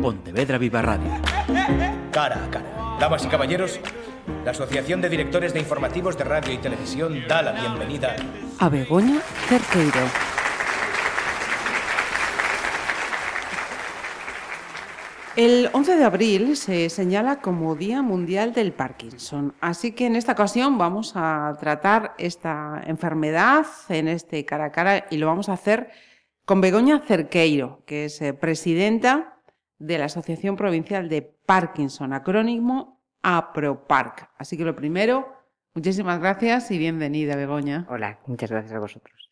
Pontevedra Viva Radio. Cara a cara. Damas y caballeros, la Asociación de Directores de Informativos de Radio y Televisión da la bienvenida a Begoña Cerqueiro. El 11 de abril se señala como Día Mundial del Parkinson, así que en esta ocasión vamos a tratar esta enfermedad en este cara a cara y lo vamos a hacer con Begoña Cerqueiro, que es eh, presidenta de la Asociación Provincial de Parkinson, acrónimo APROPARC. Así que lo primero, muchísimas gracias y bienvenida, Begoña. Hola, muchas gracias a vosotros.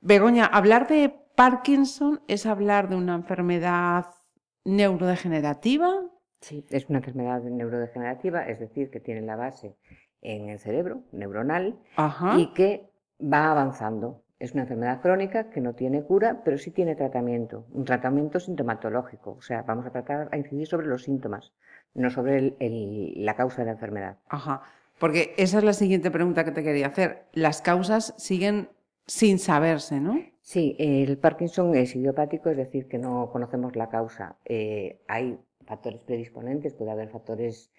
Begoña, hablar de Parkinson es hablar de una enfermedad neurodegenerativa. Sí, es una enfermedad neurodegenerativa, es decir, que tiene la base en el cerebro neuronal y que va avanzando. Es una enfermedad crónica que no tiene cura, pero sí tiene tratamiento, un tratamiento sintomatológico. O sea, vamos a tratar a incidir sobre los síntomas, no sobre la causa de la enfermedad. Ajá, porque esa es la siguiente pregunta que te quería hacer. Las causas siguen sin saberse, ¿no? Sí, el Parkinson es idiopático, es decir, que no conocemos la causa. Eh, hay factores predisponentes, puede haber factores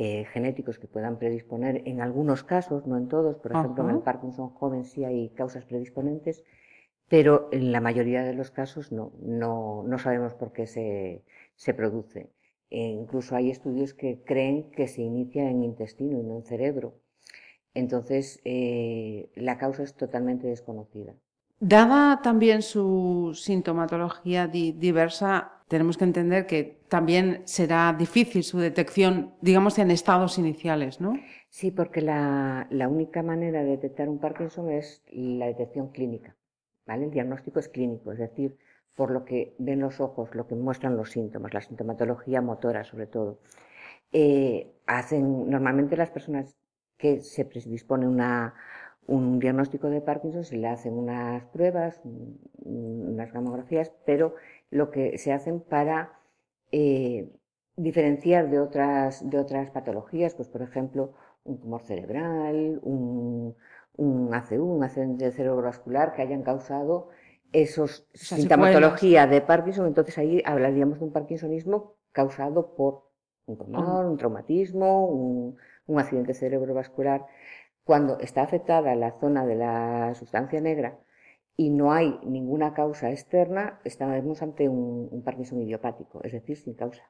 eh, genéticos que puedan predisponer en algunos casos, no en todos, por ejemplo, en el Parkinson joven sí hay causas predisponentes, pero en la mayoría de los casos no, no, no sabemos por qué se, se produce. E incluso hay estudios que creen que se inicia en intestino y no en cerebro. Entonces, eh, la causa es totalmente desconocida. Dada también su sintomatología diversa, tenemos que entender que también será difícil su detección, digamos, en estados iniciales, ¿no? Sí, porque la, única manera de detectar un Parkinson es la detección clínica, ¿vale? El diagnóstico es clínico, es decir, por lo que ven los ojos, lo que muestran los síntomas, la sintomatología motora sobre todo. Eh, hacen, normalmente las personas que se predispone una, un diagnóstico de Parkinson, se le hacen unas pruebas, unas gamografías, pero lo que se hacen para eh, diferenciar de otras, de otras patologías, pues por ejemplo, un tumor cerebral, un, un ACU, un accidente cerebrovascular que hayan causado esos sintomatología de Parkinson, entonces ahí hablaríamos de un parkinsonismo causado por un tumor, un traumatismo, un, un accidente cerebrovascular. Cuando está afectada la zona de la sustancia negra, y no hay ninguna causa externa, estamos ante un, Parkinson idiopático, es decir, sin causa.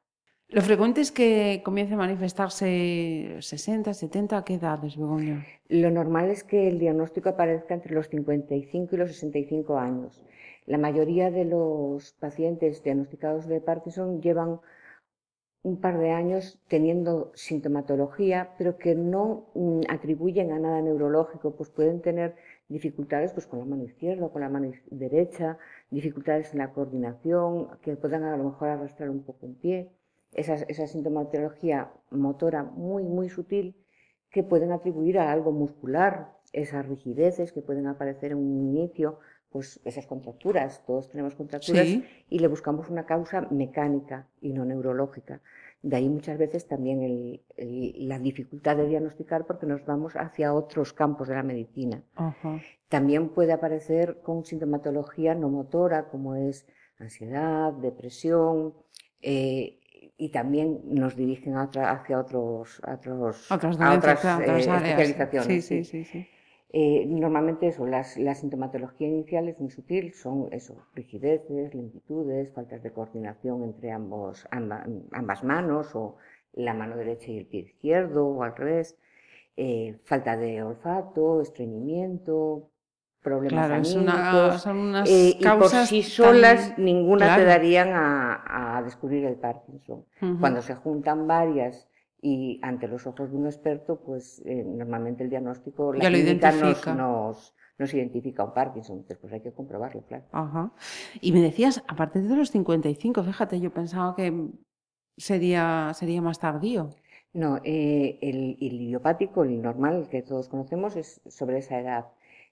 Lo frecuente es que comience a manifestarse 60, 70, ¿a qué edades, Begoña? Lo normal es que el diagnóstico aparezca entre los 55 y los 65 años. La mayoría de los pacientes diagnosticados de Parkinson llevan un par de años teniendo sintomatología, pero que no mm, atribuyen a nada neurológico, pues pueden tener dificultades pues, con la mano izquierda, con la mano derecha, dificultades en la coordinación, que puedan a lo mejor arrastrar un poco un pie, esa, esa sintomatología motora muy, muy sutil que pueden atribuir a algo muscular, esas rigideces que pueden aparecer en un inicio, pues esas contracturas, todos tenemos contracturas y le buscamos una causa mecánica y no neurológica. De ahí muchas veces también la dificultad de diagnosticar porque nos vamos hacia otros campos de la medicina. También puede aparecer con sintomatología no motora como es ansiedad, depresión, eh, y también nos dirigen hacia otros, otros, otras, eh, especializaciones. Sí, sí, sí, eh, normalmente eso, las, la sintomatología inicial es muy sutil, son eso, rigideces, lentitudes, faltas de coordinación entre ambos, ambas manos o la mano derecha y el pie izquierdo o al revés, eh, falta de olfato, estreñimiento, problemas claro, son unas eh, y por sí solas ninguna te darían a, descubrir el Parkinson. Cuando se juntan varias y ante los ojos de un experto, pues eh, normalmente el diagnóstico, la clínica nos, nos, nos, identifica un Parkinson, después hay que comprobarlo, claro. Ajá. Y me decías, a partir de los 55, fíjate, yo pensaba que sería, sería más tardío. No, eh, el, el, idiopático, el normal que todos conocemos, es sobre esa edad.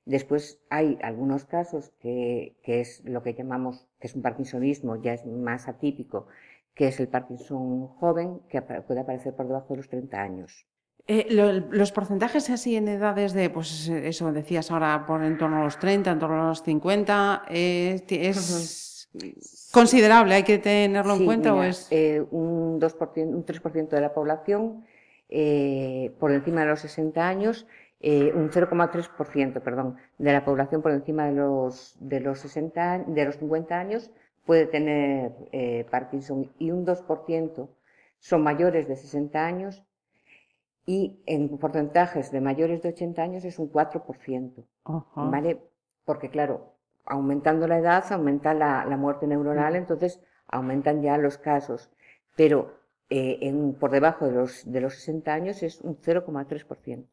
Después hay algunos casos que, que es lo que llamamos, que es un parkinsonismo, ya es más atípico, que es el Parkinson joven, que puede aparecer por debajo de los 30 años. Eh, los porcentajes así en edades de, pues eso decías ahora, por en torno a los 30, en torno a los 50, es, considerable, hay que tenerlo en cuenta o es eh, un 2%, un 3% de la población eh, por encima de los 60 años, eh, un 0,3%, perdón, de la población por encima de los de los 60 de los 50 años puede tener Parkinson y un 2% son mayores de 60 años y en porcentajes de mayores de 80 años es un 4%, ¿vale? Porque claro, aumentando la edad, aumenta la, muerte neuronal, mm. entonces aumentan ya los casos. Pero eh, en, por debajo de los, de los 60 años es un 0,3%.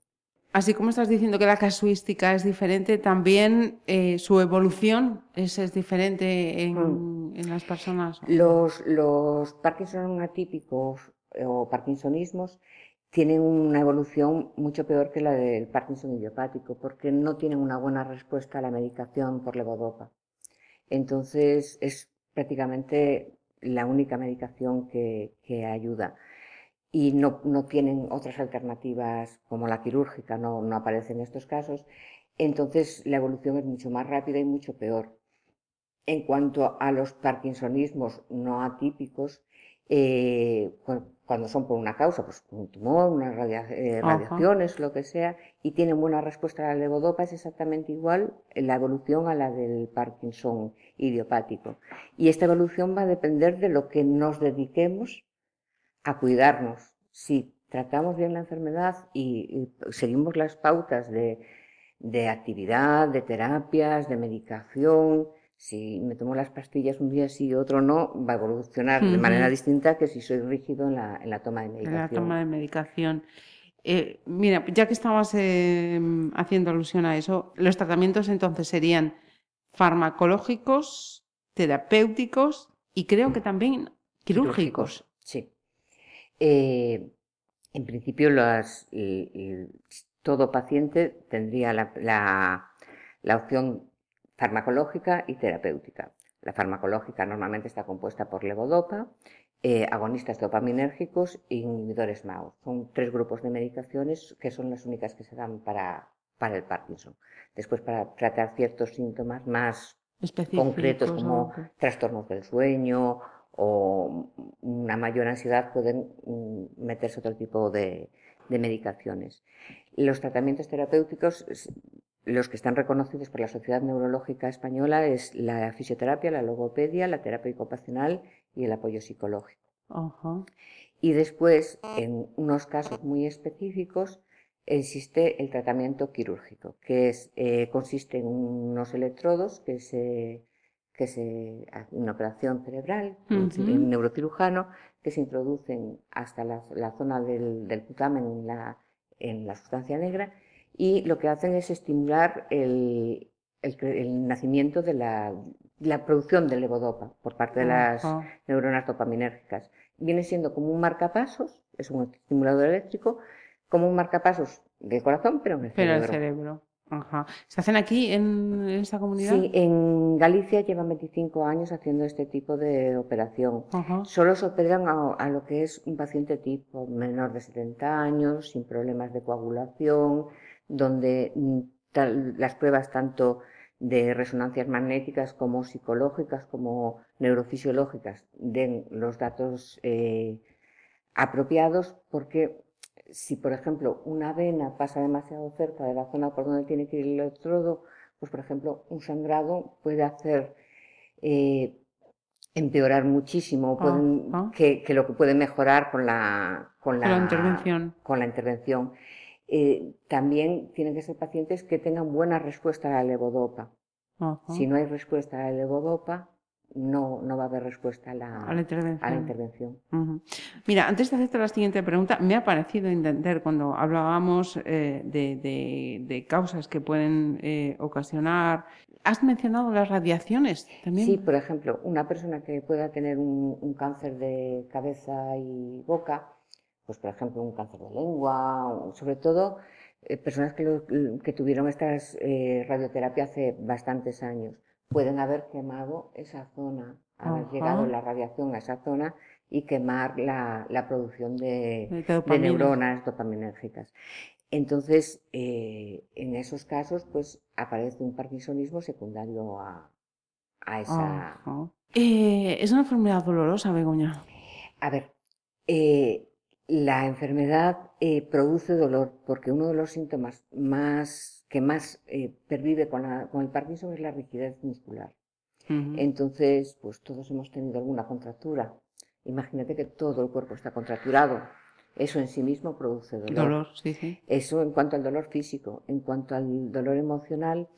Así como estás diciendo que la casuística es diferente, también eh, su evolución es, es diferente en, mm. en, las personas. Los, los Parkinson atípicos eh, o Parkinsonismos tienen una evolución mucho peor que la del Parkinson idiopático, porque no tienen una buena respuesta a la medicación por levodopa. Entonces, es prácticamente la única medicación que, ayuda. Y no, tienen otras alternativas como la quirúrgica, no, no aparece en estos casos. Entonces, la evolución es mucho más rápida y mucho peor. En cuanto a los parkinsonismos no atípicos, eh, cuando son por una causa, pues un tumor, unas eh, radiaciones, lo que sea, y tienen buena respuesta a la levodopa, es exactamente igual la evolución a la del Parkinson idiopático. Y esta evolución va a depender de lo que nos dediquemos a cuidarnos. Si tratamos bien la enfermedad y, seguimos las pautas de actividad, de terapias, de medicación, si me tomo las pastillas un día sí y otro no, va a evolucionar de manera distinta que si soy rígido en la, en la toma de medicación. En la toma de medicación. Eh, mira, ya que estabas em, haciendo alusión a eso, los tratamientos entonces serían farmacológicos, terapéuticos y creo que también quirúrgicos. sí. Eh, en principio, todo paciente tendría la, la, la opción farmacológica y terapéutica. La farmacológica normalmente está compuesta por levodopa, eh, agonistas dopaminérgicos e inhibidores MAO. Son tres grupos de medicaciones que son las únicas que se dan para, para el Parkinson. Después, para tratar ciertos síntomas más concretos como trastornos del sueño o una mayor ansiedad, pueden mm, meterse otro tipo de, de medicaciones. Los tratamientos terapéuticos los que están reconocidos por la Sociedad Neurológica Española es la fisioterapia, la logopedia, la terapia ocupacional y el apoyo psicológico. Y después, en unos casos muy específicos, existe el tratamiento quirúrgico, que es, eh, consiste en unos electrodos que se, que se una operación cerebral, un neurocirujano, que se introducen hasta la, zona del, del putamen en la, en la sustancia negra y lo que hacen es estimular el, nacimiento de la, producción de levodopa por parte de las neuronas dopaminérgicas. Viene siendo como un marcapasos, es un estimulador eléctrico, como un marcapasos del corazón, pero en el pero cerebro. El cerebro. ¿Se hacen aquí en esta comunidad? Sí, en Galicia llevan 25 años haciendo este tipo de operación. Solo se operan a, a, lo que es un paciente tipo menor de 70 años, sin problemas de coagulación, donde mm, las pruebas tanto de resonancias magnéticas como psicológicas como neurofisiológicas den los datos eh, apropiados porque si por ejemplo una vena pasa demasiado cerca de la zona por donde tiene que ir el electrodo, pues por ejemplo un sangrado puede hacer eh, empeorar muchísimo, ah, ah. Que, lo que puede mejorar con la, con la, intervención. Con la intervención. Eh, también tienen que ser pacientes que tengan buena respuesta a la levodopa. Si no hay respuesta a la levodopa, no, no va a haber respuesta a la, intervención. Mira, antes de hacerte la siguiente pregunta, me ha parecido entender cuando hablábamos eh, de, causas que pueden eh, ocasionar. ¿Has mencionado las radiaciones también? Sí, por ejemplo, una persona que pueda tener un cáncer de cabeza y boca pues por ejemplo un cáncer de lengua, sobre todo eh, personas que, que, tuvieron esta eh, radioterapia hace bastantes años, pueden haber quemado esa zona, haber llegado la radiación a esa zona y quemar la, la producción de, de, neuronas dopaminérgicas. Entonces, eh, en esos casos, pues aparece un parkinsonismo secundario a, a esa... Eh, ¿Es una enfermedad dolorosa, Begoña? A ver, eh, la enfermedad eh, produce dolor porque uno de los síntomas más, que más pervive con, el Parkinson es la rigidez muscular. Entonces, pues todos hemos tenido alguna contractura. Imagínate que todo el cuerpo está contracturado. Eso en sí mismo produce dolor. Dolor, sí, sí. Eso en cuanto al dolor físico. En cuanto al dolor emocional,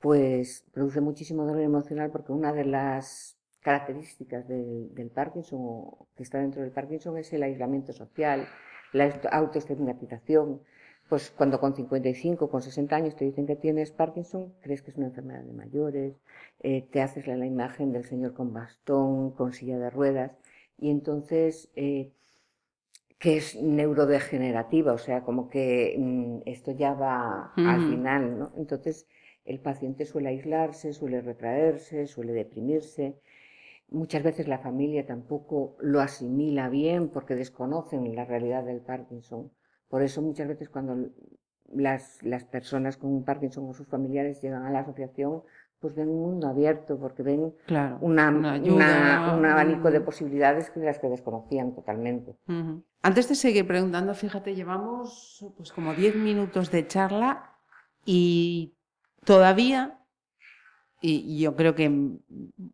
pues produce muchísimo dolor emocional porque una de las características del, Parkinson o que está dentro del Parkinson es el aislamiento social, la autoestigmatización. Pues cuando con 55, con 60 años te dicen que tienes Parkinson, crees que es una enfermedad de mayores, eh, te haces la, imagen del señor con bastón, con silla de ruedas, y entonces, eh, que es neurodegenerativa, o sea, como que mm, esto ya va al final, ¿no? Entonces, el paciente suele aislarse, suele retraerse, suele deprimirse. Muchas veces la familia tampoco lo asimila bien porque desconocen la realidad del Parkinson. Por eso muchas veces cuando las, personas con Parkinson o sus familiares llegan a la asociación, pues ven un mundo abierto porque ven una, un abanico de posibilidades que de las que desconocían totalmente. Antes de seguir preguntando, fíjate, llevamos pues como 10 minutos de charla y Todavía, y yo creo que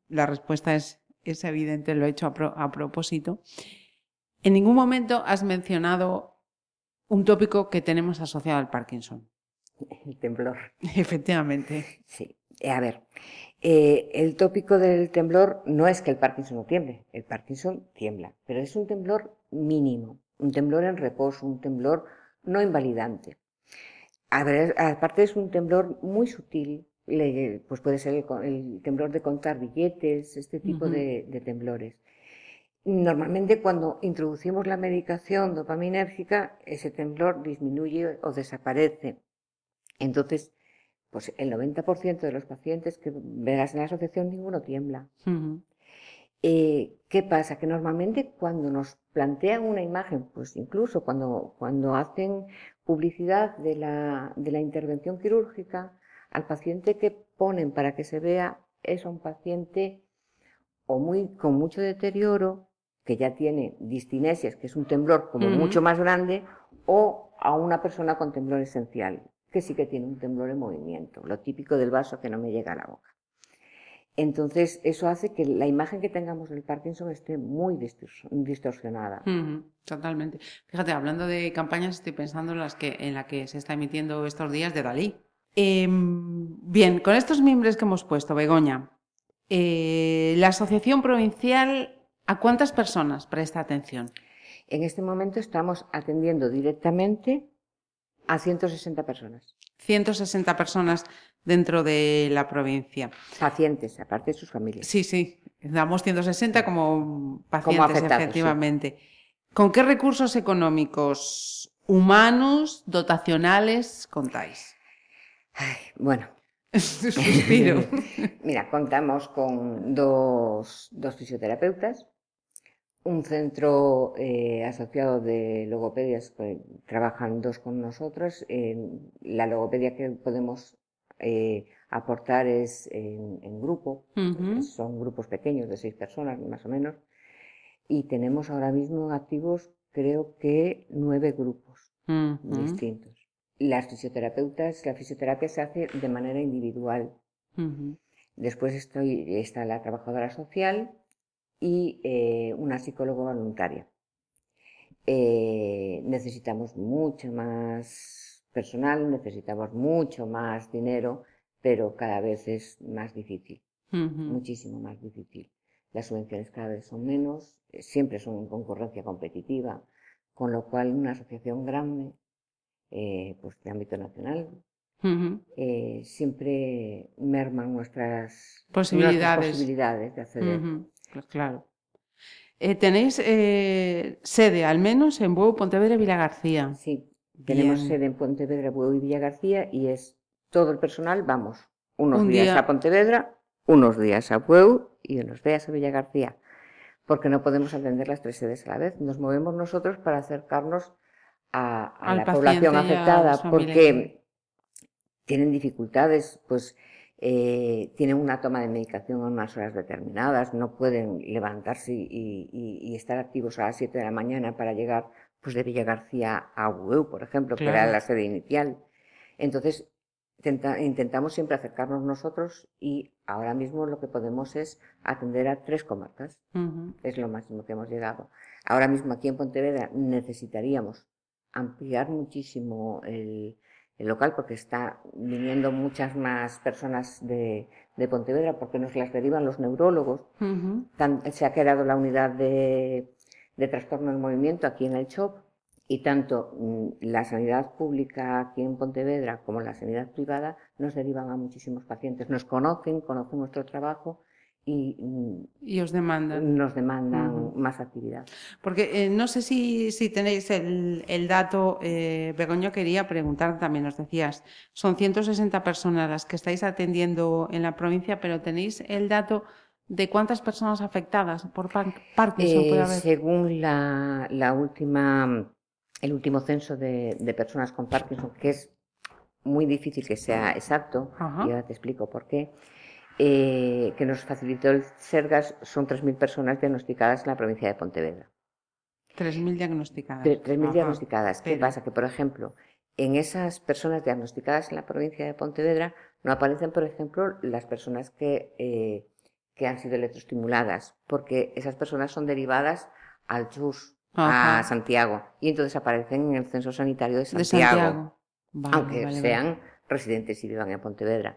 la respuesta es, es evidente, lo he hecho a, propósito, en ningún momento has mencionado un tópico que tenemos asociado al Parkinson. El temblor. Efectivamente. Sí. A ver, eh, el tópico del temblor no es que el Parkinson no tiemble, el Parkinson tiembla, pero es un temblor mínimo, un temblor en reposo, un temblor no invalidante. A ver, aparte es un temblor muy sutil, pues puede ser el, temblor de contar billetes, este tipo de, temblores. Normalmente cuando introducimos la medicación dopaminérgica, ese temblor disminuye o desaparece. Entonces, pues el 90% de los pacientes que verás en la asociación, ninguno tiembla. Eh, ¿Qué pasa? Que normalmente cuando nos plantean una imagen, pues incluso cuando, cuando hacen publicidad de la, de la intervención quirúrgica, al paciente que ponen para que se vea es un paciente o muy, con mucho deterioro, que ya tiene distinesias, que es un temblor como mucho más grande, o a una persona con temblor esencial, que sí que tiene un temblor en movimiento, lo típico del vaso que no me llega a la boca. Entonces, eso hace que la imagen que tengamos del Parkinson esté muy distorsionada. totalmente. Fíjate, hablando de campañas, estoy pensando en, las que, en la que se está emitiendo estos días de Dalí. Em, bien, con estos miembros que hemos puesto, Begoña, eh, la Asociación Provincial, ¿a cuántas personas presta atención? En este momento estamos atendiendo directamente a 160 personas. 160 personas dentro de la provincia. Pacientes, aparte de sus familias. Sí, sí, damos 160 como pacientes, efectivamente. ¿Con qué recursos económicos, humanos, dotacionales contáis? Bueno. Suspiro. Mira, contamos con dos, dos fisioterapeutas, un centro eh, asociado de logopedias, que trabajan dos con nosotros. la logopedia que podemos eh, aportar es en, grupo, son grupos pequeños de seis personas más o menos, y tenemos ahora mismo activos creo que nueve grupos distintos. Las fisioterapeutas, la fisioterapia se hace de manera individual. Después estoy, está la trabajadora social y eh, una psicóloga voluntaria. Eh, necesitamos mucho más personal, necesitamos mucho más dinero, pero cada vez es más difícil, muchísimo más difícil. Las subvenciones cada vez son menos, eh, siempre son en concurrencia competitiva, con lo cual una asociación grande, eh, pues de ámbito nacional, eh, siempre merman nuestras posibilidades, posibilidades de acceder. Pues claro. tenéis sede, al menos en Bueu, Pontevedra y Vila García. Sí, tenemos sede en Pontevedra, Bueu y Villa García y es todo el personal, vamos, unos días a Pontevedra, unos días a Bueu y unos días a Villa García, porque no podemos atender las tres sedes a la vez. Nos movemos nosotros para acercarnos a, la población afectada, porque tienen dificultades, pues eh, tienen una toma de medicación a unas horas determinadas, no pueden levantarse y, estar activos a las 7 de la mañana para llegar pues de Villa García a UEU, por ejemplo, que era la sede inicial. Entonces, intentamos siempre acercarnos nosotros y ahora mismo lo que podemos es atender a tres comarcas. Es lo máximo que hemos llegado. Ahora mismo aquí en Pontevedra necesitaríamos ampliar muchísimo el, local porque está viniendo muchas más personas de, Pontevedra porque nos las derivan los neurólogos. se ha creado la unidad de, de trastorno del movimiento aquí en el CHOP y tanto mm, la sanidad pública aquí en Pontevedra como la sanidad privada nos derivan a muchísimos pacientes. Nos conocen, conocen nuestro trabajo y, mm, os demandan. nos demandan más actividad. Porque eh, no sé si, tenéis el, dato, eh, Begoña quería preguntar también, nos decías, son 160 personas las que estáis atendiendo en la provincia, pero tenéis el dato de cuántas personas afectadas por Parkinson puede eh, haber? Según la, la última el último censo de, personas con Parkinson, que es muy difícil que sea exacto, y ahora te explico por qué, eh, que nos facilitó el SERGAS, son 3.000 personas diagnosticadas en la provincia de Pontevedra. 3.000 diagnosticadas. 3.000 diagnosticadas. ¿Qué pasa? Que, por ejemplo, en esas personas diagnosticadas en la provincia de Pontevedra no aparecen, por ejemplo, las personas que, eh, que han sido electroestimuladas, porque esas personas son derivadas al CHUS, a Santiago. Y entonces aparecen en el censo sanitario de Santiago. aunque sean residentes y vivan en Pontevedra.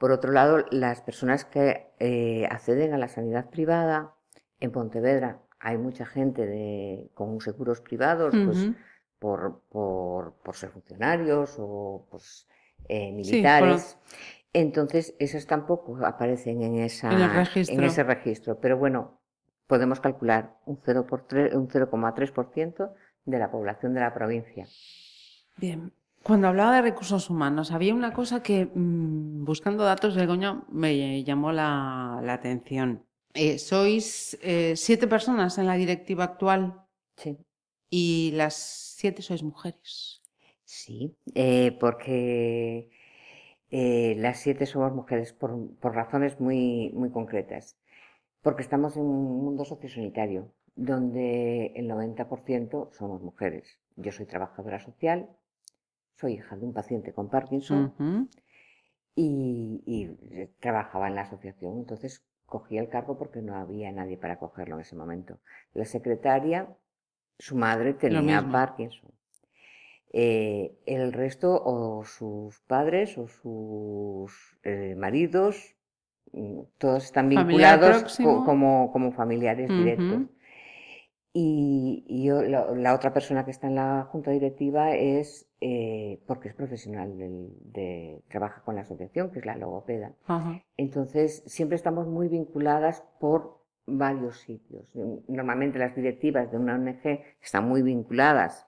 Por otro lado, las personas que eh, acceden a la sanidad privada en Pontevedra, hay mucha gente de, con seguros privados, pues por, por, por, ser funcionarios o pues, eh, militares. Entonces, esas tampoco aparecen en, esa, en ese registro. Pero bueno, podemos calcular un 0,3% de la población de la provincia. Bien. Cuando hablaba de recursos humanos, había una cosa que, mm, buscando datos, Begoña, me llamó la, atención. Eh, sois eh, siete personas en la directiva actual. Sí. Y las siete sois mujeres. Sí, eh, porque las siete somos mujeres por, por razones muy, muy concretas porque estamos en un mundo sociosanitario donde el 90% somos mujeres. Yo soy trabajadora social, soy hija de un paciente con Parkinson y, trabajaba en la asociación, entonces cogí el cargo porque no había nadie para cogerlo en ese momento. La secretaria, su madre tenía Parkinson. Eh, el resto, o sus padres, o sus eh, maridos, todos están vinculados como, como, familiares directos. Y, yo, la, otra persona que está en la junta directiva es eh, porque es profesional de, trabaja con la asociación, que es la logopeda. Entonces, siempre estamos muy vinculadas por varios sitios. Normalmente las directivas de una ONG están muy vinculadas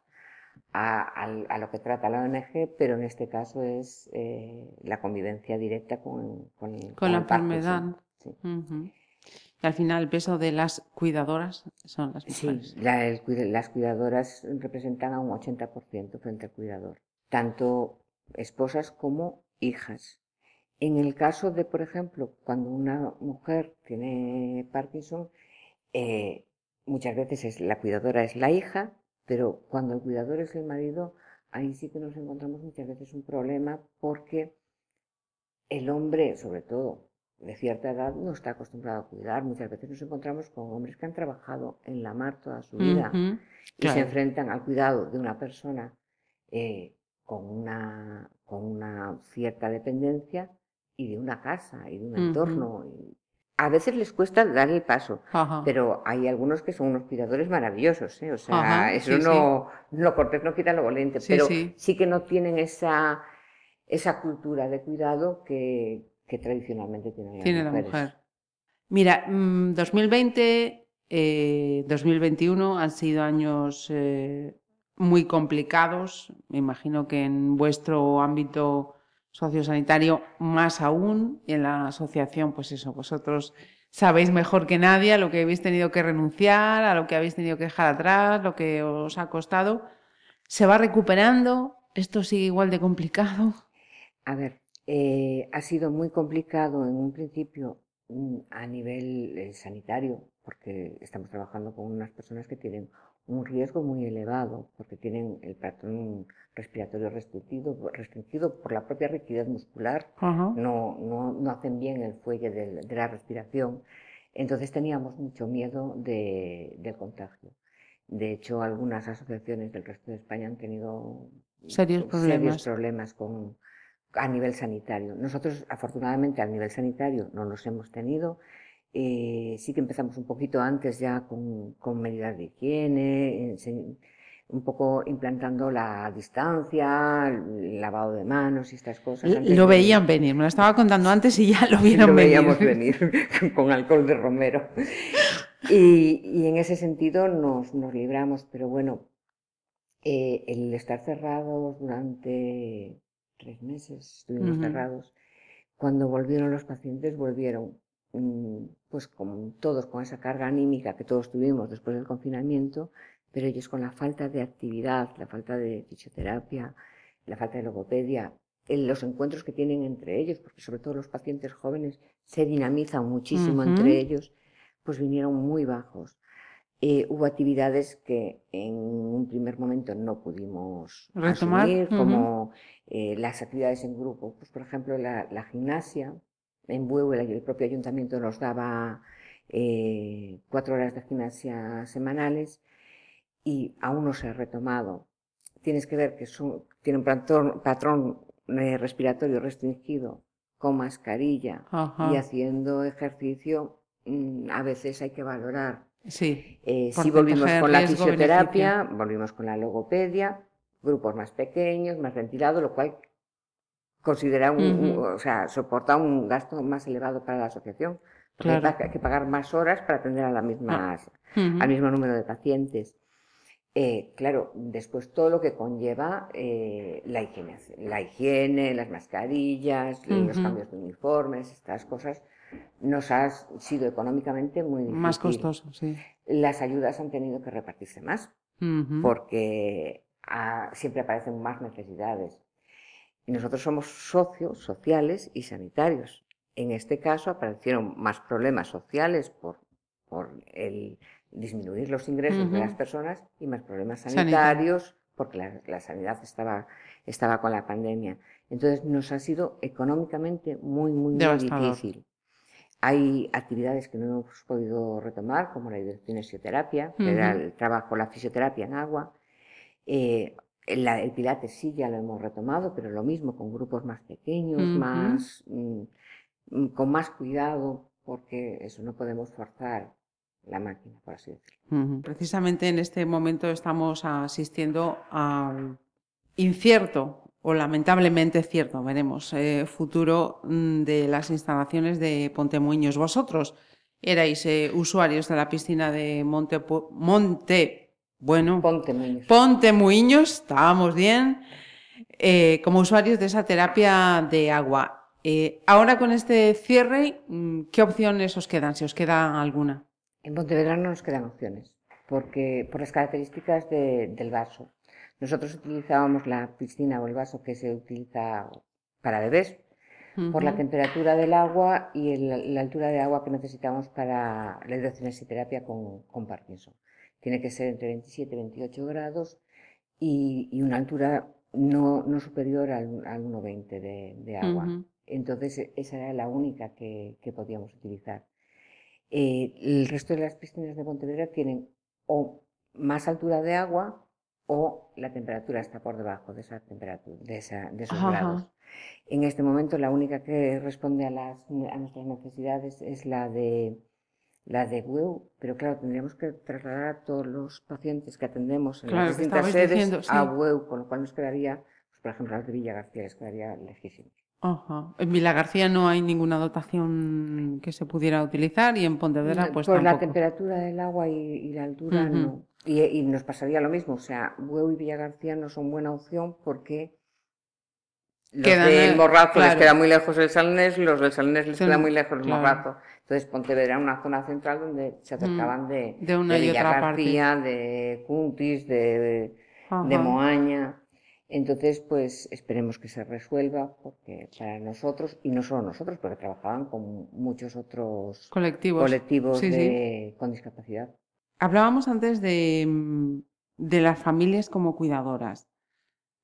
a, lo que trata la ONG, pero en este caso es eh, la convivencia directa con, con, la enfermedad. Y al final el peso de las cuidadoras son las mujeres. Sí, las cuidadoras representan a un 80% frente al cuidador, tanto esposas como hijas. En el caso de, por ejemplo, cuando una mujer tiene Parkinson, eh, muchas veces es, la cuidadora es la hija, pero cuando el cuidador es el marido, ahí sí que nos encontramos muchas veces un problema porque el hombre, sobre todo de cierta edad, no está acostumbrado a cuidar. Muchas veces nos encontramos con hombres que han trabajado en la mar toda su vida y se enfrentan al cuidado de una persona eh, con, una, con una cierta dependencia y de una casa y de un entorno a veces les cuesta dar el paso, pero hay algunos que son unos cuidadores maravillosos, ¿eh? o sea, eso no, lo cortés no quita lo volente, pero sí. que no tienen esa, esa cultura de cuidado que, tradicionalmente tienen Tiene la mujer. Mira, 2020, mm, 2021 eh, han sido años eh, muy complicados, me imagino que en vuestro ámbito sociosanitario más aún, y en la asociación, pues eso, vosotros sabéis mejor que nadie a lo que habéis tenido que renunciar, a lo que habéis tenido que dejar atrás, lo que os ha costado. ¿Se va recuperando? ¿Esto sigue igual de complicado? A ver, Eh, ha sido muy complicado en un principio mm, a nivel eh, sanitario, porque estamos trabajando con unas personas que tienen un riesgo muy elevado, porque tienen el patrón respiratorio restringido, restringido por la propia rigidez muscular, no, no, no, hacen bien el fuelle de la respiración. Entonces teníamos mucho miedo de, del contagio. De hecho, algunas asociaciones del resto de España han tenido serios problemas, problemas con, a nivel sanitario. Nosotros, afortunadamente, a nivel sanitario no los hemos tenido. Eh, sí que empezamos un poquito antes ya con, con medidas de higiene, un poco implantando la distancia, el lavado de manos y estas cosas. lo veían venir, me lo estaba contando antes y ya lo vieron lo veíamos venir con alcohol de romero. Y, y en ese sentido nos, nos libramos, pero bueno, eh, el estar cerrados durante tres meses, estuvimos cerrados, cuando volvieron los pacientes, volvieron mm, pues como todos con esa carga anímica que todos tuvimos después del confinamiento, pero ellos con la falta de actividad, la falta de fisioterapia, la falta de logopedia, en los encuentros que tienen entre ellos, porque sobre todo los pacientes jóvenes se dinamizan muchísimo entre ellos, pues vinieron muy bajos. Eh, hubo actividades que en un primer momento no pudimos Retomar. asumir, como eh, las actividades en grupo. Pues, por ejemplo, la, gimnasia. En Bueu el propio ayuntamiento nos daba eh, cuatro horas de gimnasia semanales y aún no se ha retomado. Tienes que ver que son, tiene un patrón, eh, respiratorio restringido con mascarilla y haciendo ejercicio, mm, a veces hay que valorar. Sí. Eh, si volvimos con la fisioterapia, volvimos con la logopedia, grupos más pequeños, más ventilados, lo cual considera un, o sea, soporta un gasto más elevado para la asociación. Claro. Hay que pagar más horas para atender a la misma, ah. al mismo número de pacientes. Eh, claro, después todo lo que conlleva eh, la, higiene, la higiene, las mascarillas, los cambios de uniformes, estas cosas, nos ha sido económicamente muy difícil. Más costoso, sí. Las ayudas han tenido que repartirse más, porque ah, siempre aparecen más necesidades. Y nosotros somos socios, sociales y sanitarios. En este caso aparecieron más problemas sociales por, por el disminuir los ingresos de las personas y más problemas sanitarios, porque la, sanidad estaba, estaba con la pandemia. Entonces nos ha sido económicamente muy, muy, muy difícil. Hay actividades que no hemos podido retomar, como la que era el trabajo, la fisioterapia en agua. Eh, el pilates sí, ya lo hemos retomado, pero lo mismo con grupos más pequeños, más, mm, mm, con más cuidado, porque eso no podemos forzar la máquina, por así decirlo. Precisamente en este momento estamos asistiendo al incierto o lamentablemente cierto, veremos, eh, futuro mm, de las instalaciones de Pontemuños. Vosotros erais eh, usuarios de la piscina de Monte, Monte bueno, Pontemuños. Pontemuños, estábamos bien, eh, como usuarios de esa terapia de agua. ahora con este cierre, mm, ¿qué opciones os quedan, si os queda alguna? En Pontevedra no nos quedan opciones, porque por las características del vaso. Nosotros utilizábamos la piscina o el vaso que se utiliza para bebés, por la temperatura del agua y la altura de agua que necesitamos para la hidrocinesiterapia con, con Parkinson. Tiene que ser entre 27 y 28 grados y, una altura no, no superior al, al 1,20 de, de, agua. Entonces, esa era la única que, que podíamos utilizar. Eh, el resto de las piscinas de Pontevedra tienen o más altura de agua o la temperatura está por debajo de esa temperatura, de, esos grados. En este momento la única que responde a, las, a nuestras necesidades es la de la de WEU, pero claro, tendríamos que trasladar a todos los pacientes que atendemos en las distintas sedes a WEU, con lo cual nos quedaría, pues, por ejemplo, las de Villa García les quedaría lejísimo. Ajá. En Vila García no hay ninguna dotación que se pudiera utilizar y en Pontevedra pues Por la temperatura del agua y, la altura no. Y, nos pasaría lo mismo, o sea, Bueu y Villa García no son buena opción porque los del Morrazo les queda muy lejos el Salnés, los del Salnés les queda muy lejos el Morrazo. Entonces Pontevedra era una zona central donde se acercaban de, de, una Villa García, de Cuntis, de, de Moaña. Entonces, pues esperemos que se resuelva, porque para nosotros, y no solo nosotros, porque trabajaban con muchos otros colectivos, colectivos con discapacidad. Hablábamos antes de, de las familias como cuidadoras.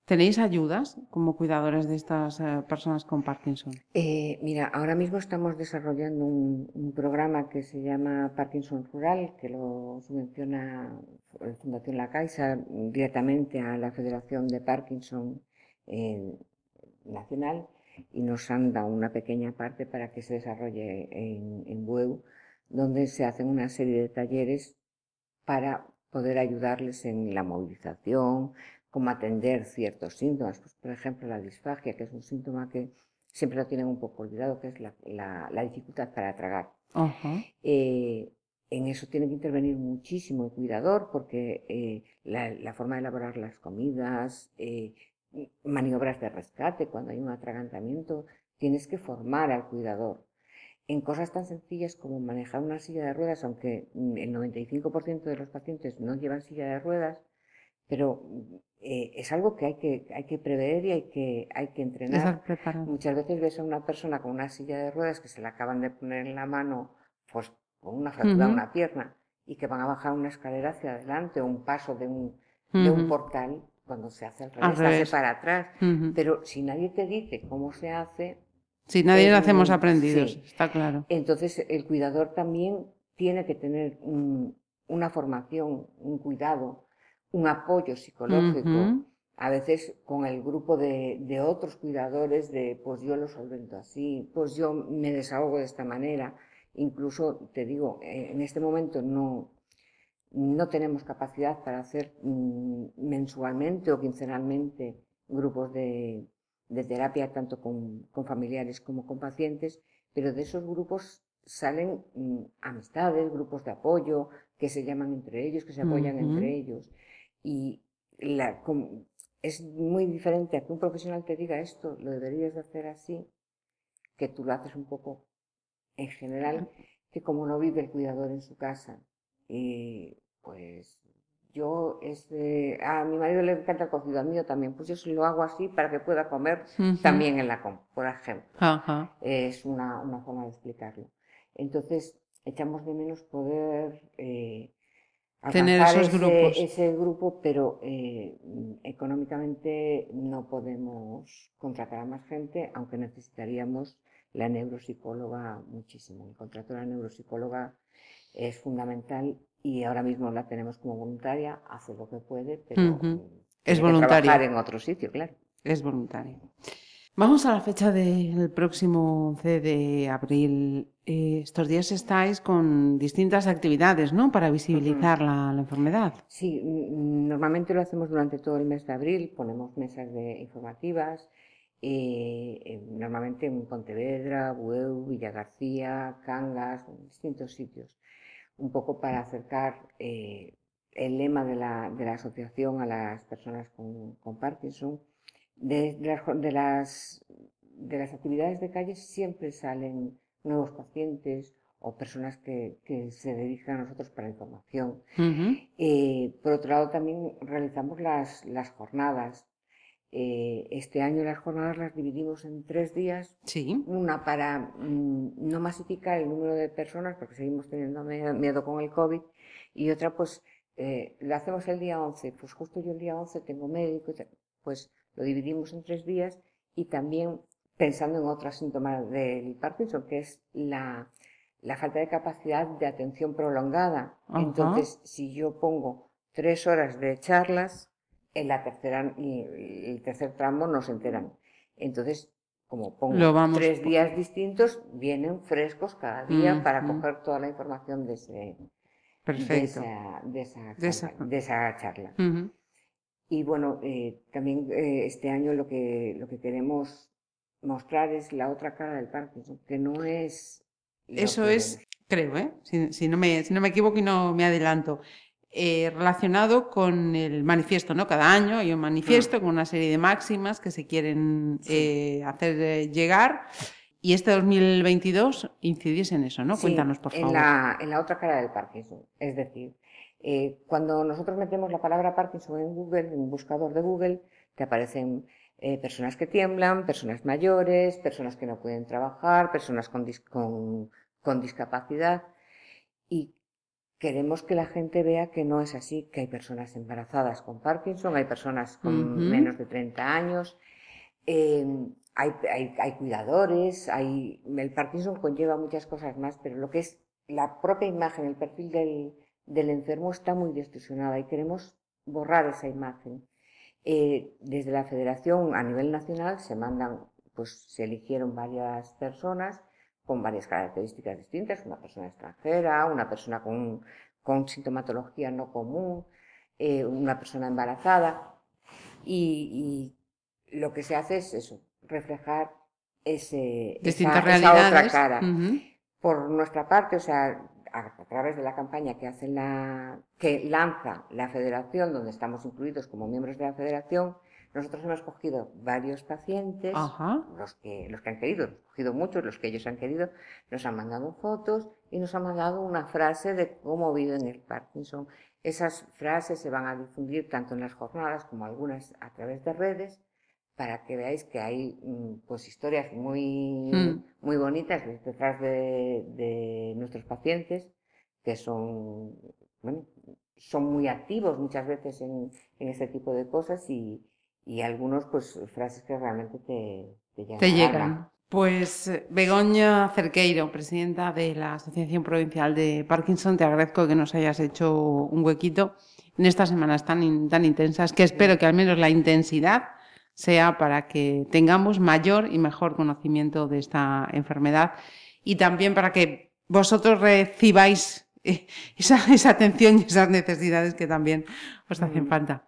¿Tenéis ayudas como cuidadores de estas eh, personas con Parkinson? Eh, mira, ahora mismo estamos desarrollando un, programa que se llama Parkinson Rural, que lo subvenciona la Fundación La Caixa directamente a la Federación de Parkinson eh, Nacional y nos han dado una pequeña parte para que se desarrolle en, en donde se hacen una serie de talleres para poder ayudarles en la movilización, cómo atender ciertos síntomas. Pues, por ejemplo, la disfagia, que es un síntoma que siempre lo tienen un poco olvidado, que es la, dificultad para tragar. Eh, en eso tiene que intervenir muchísimo el cuidador porque eh, la, forma de elaborar las comidas, eh, maniobras de rescate, cuando hay un atragantamiento, tienes que formar al cuidador. En cosas tan sencillas como manejar una silla de ruedas, aunque el 95% de los pacientes no llevan silla de ruedas, pero eh, es algo que hay que, hay que prever y hay que, hay que entrenar. Muchas veces ves a una persona con una silla de ruedas que se la acaban de poner en la mano, pues con una fractura de una pierna, y que van a bajar una escalera hacia adelante o un paso de un, de un portal, cuando se hace al revés, se hace para atrás. Pero si nadie te dice cómo se hace. Si nadie lo hacemos aprendidos, está claro. Entonces el cuidador también tiene que tener una formación, un cuidado un apoyo psicológico, a veces con el grupo de, de, otros cuidadores de, pues yo lo solvento así, pues yo me desahogo de esta manera. Incluso, te digo, eh, en este momento no, no tenemos capacidad para hacer mm, mensualmente o quincenalmente grupos de, de terapia, tanto con, con, familiares como con pacientes, pero de esos grupos salen mm, amistades, grupos de apoyo, que se llaman entre ellos, que se apoyan entre ellos. Y la, es muy diferente a que un profesional te diga esto, lo deberías de hacer así, que tú lo haces un poco en general, que como no vive el cuidador en su casa. Y pues yo, es a mi marido le encanta el cocido, al mío también, pues yo lo hago así para que pueda comer también en la com, por ejemplo. Es una, una, forma de explicarlo. Entonces, echamos de menos poder eh, tener esos grupos. Ese grupo, pero eh, económicamente no podemos contratar a más gente, aunque necesitaríamos la neuropsicóloga muchísimo. El contrato de la neuropsicóloga es fundamental y ahora mismo la tenemos como voluntaria, hace lo que puede, pero es voluntaria. trabajar en otro sitio, claro. Es voluntaria. Vamos a la fecha del próximo 11 de abril. Eh, estos días estáis con distintas actividades, ¿no? Para visibilizar la, enfermedad. Sí, normalmente lo hacemos durante todo el mes de abril. Ponemos mesas de informativas. Eh, normalmente en Pontevedra, Bueu, Villa García, Cangas, en distintos sitios. Un poco para acercar eh, el lema de la, de la, asociación a las personas con, con Parkinson de, de, las, de las actividades de calle siempre salen nuevos pacientes o personas que, que se dedican a nosotros para información. Eh, por otro lado, también realizamos las, las jornadas. Eh, este año las jornadas las dividimos en tres días. Sí. Una para mm, no masificar el número de personas, porque seguimos teniendo miedo con el COVID, y otra, pues, eh, la hacemos el día 11. Pues justo yo el día 11 tengo médico, pues lo dividimos en tres días y también pensando en otros síntomas del Parkinson, que es la, falta de capacidad de atención prolongada. Entonces, si yo pongo tres horas de charlas, en la tercera, el tercer tramo no se enteran. Entonces, como pongo tres días distintos, vienen frescos cada día para coger toda la información de, ese, esa, charla. Y bueno, eh, también eh, este año lo que, lo que queremos mostrar es la otra cara del Parkinson, que no es... Eso es, creo, ¿eh? Si, no me, si no me equivoco y no me adelanto. Eh, relacionado con el manifiesto, ¿no? Cada año hay un manifiesto mm. con una serie de máximas que se quieren hacer llegar. Y este 2022 incidís en eso, ¿no? Cuéntanos, por favor. En la, en la otra cara del Parkinson. Es decir, eh, cuando nosotros metemos la palabra Parkinson en Google, en un buscador de Google, Te aparecen eh, personas que tiemblan, personas mayores, personas que no pueden trabajar, personas con, con, discapacidad. Queremos que la gente vea que no es así, que hay personas embarazadas con Parkinson, hay personas con menos de 30 años, eh, hay, hay, cuidadores, hay, el Parkinson conlleva muchas cosas más, pero lo que es la propia imagen, el perfil del, del enfermo está muy distorsionada y queremos borrar esa imagen. Eh, desde la federación a nivel nacional se mandan, pues se eligieron varias personas con varias características distintas, una persona extranjera, una persona con, con sintomatología no común, eh, una persona embarazada y, lo que se hace es eso, reflejar ese, esa, otra cara. Por nuestra parte, o sea, a, través de la campaña que hace la, que lanza la federación, donde estamos incluidos como miembros de la federación, nosotros hemos cogido varios pacientes, los que, los que han querido, hemos cogido muchos, los que ellos han querido, nos han mandado fotos y nos han mandado una frase de cómo viven el Parkinson. Esas frases se van a difundir tanto en las jornadas como algunas a través de redes para que veáis que hay mm, pues historias muy, mm. muy bonitas detrás de, de, nuestros pacientes que son, bueno, son muy activos muchas veces en, en este tipo de cosas y, y, algunos pues frases que realmente te, te llegan. Te llegan. Pues Begoña Cerqueiro, presidenta de la Asociación Provincial de Parkinson, te agradezco que nos hayas hecho un huequito en estas semanas tan, tan intensas, que espero que al menos la intensidad sea para que tengamos mayor y mejor conocimiento de esta enfermedad y también para que vosotros recibáis eh, esa, atención y esas necesidades que también os hacen mm. falta.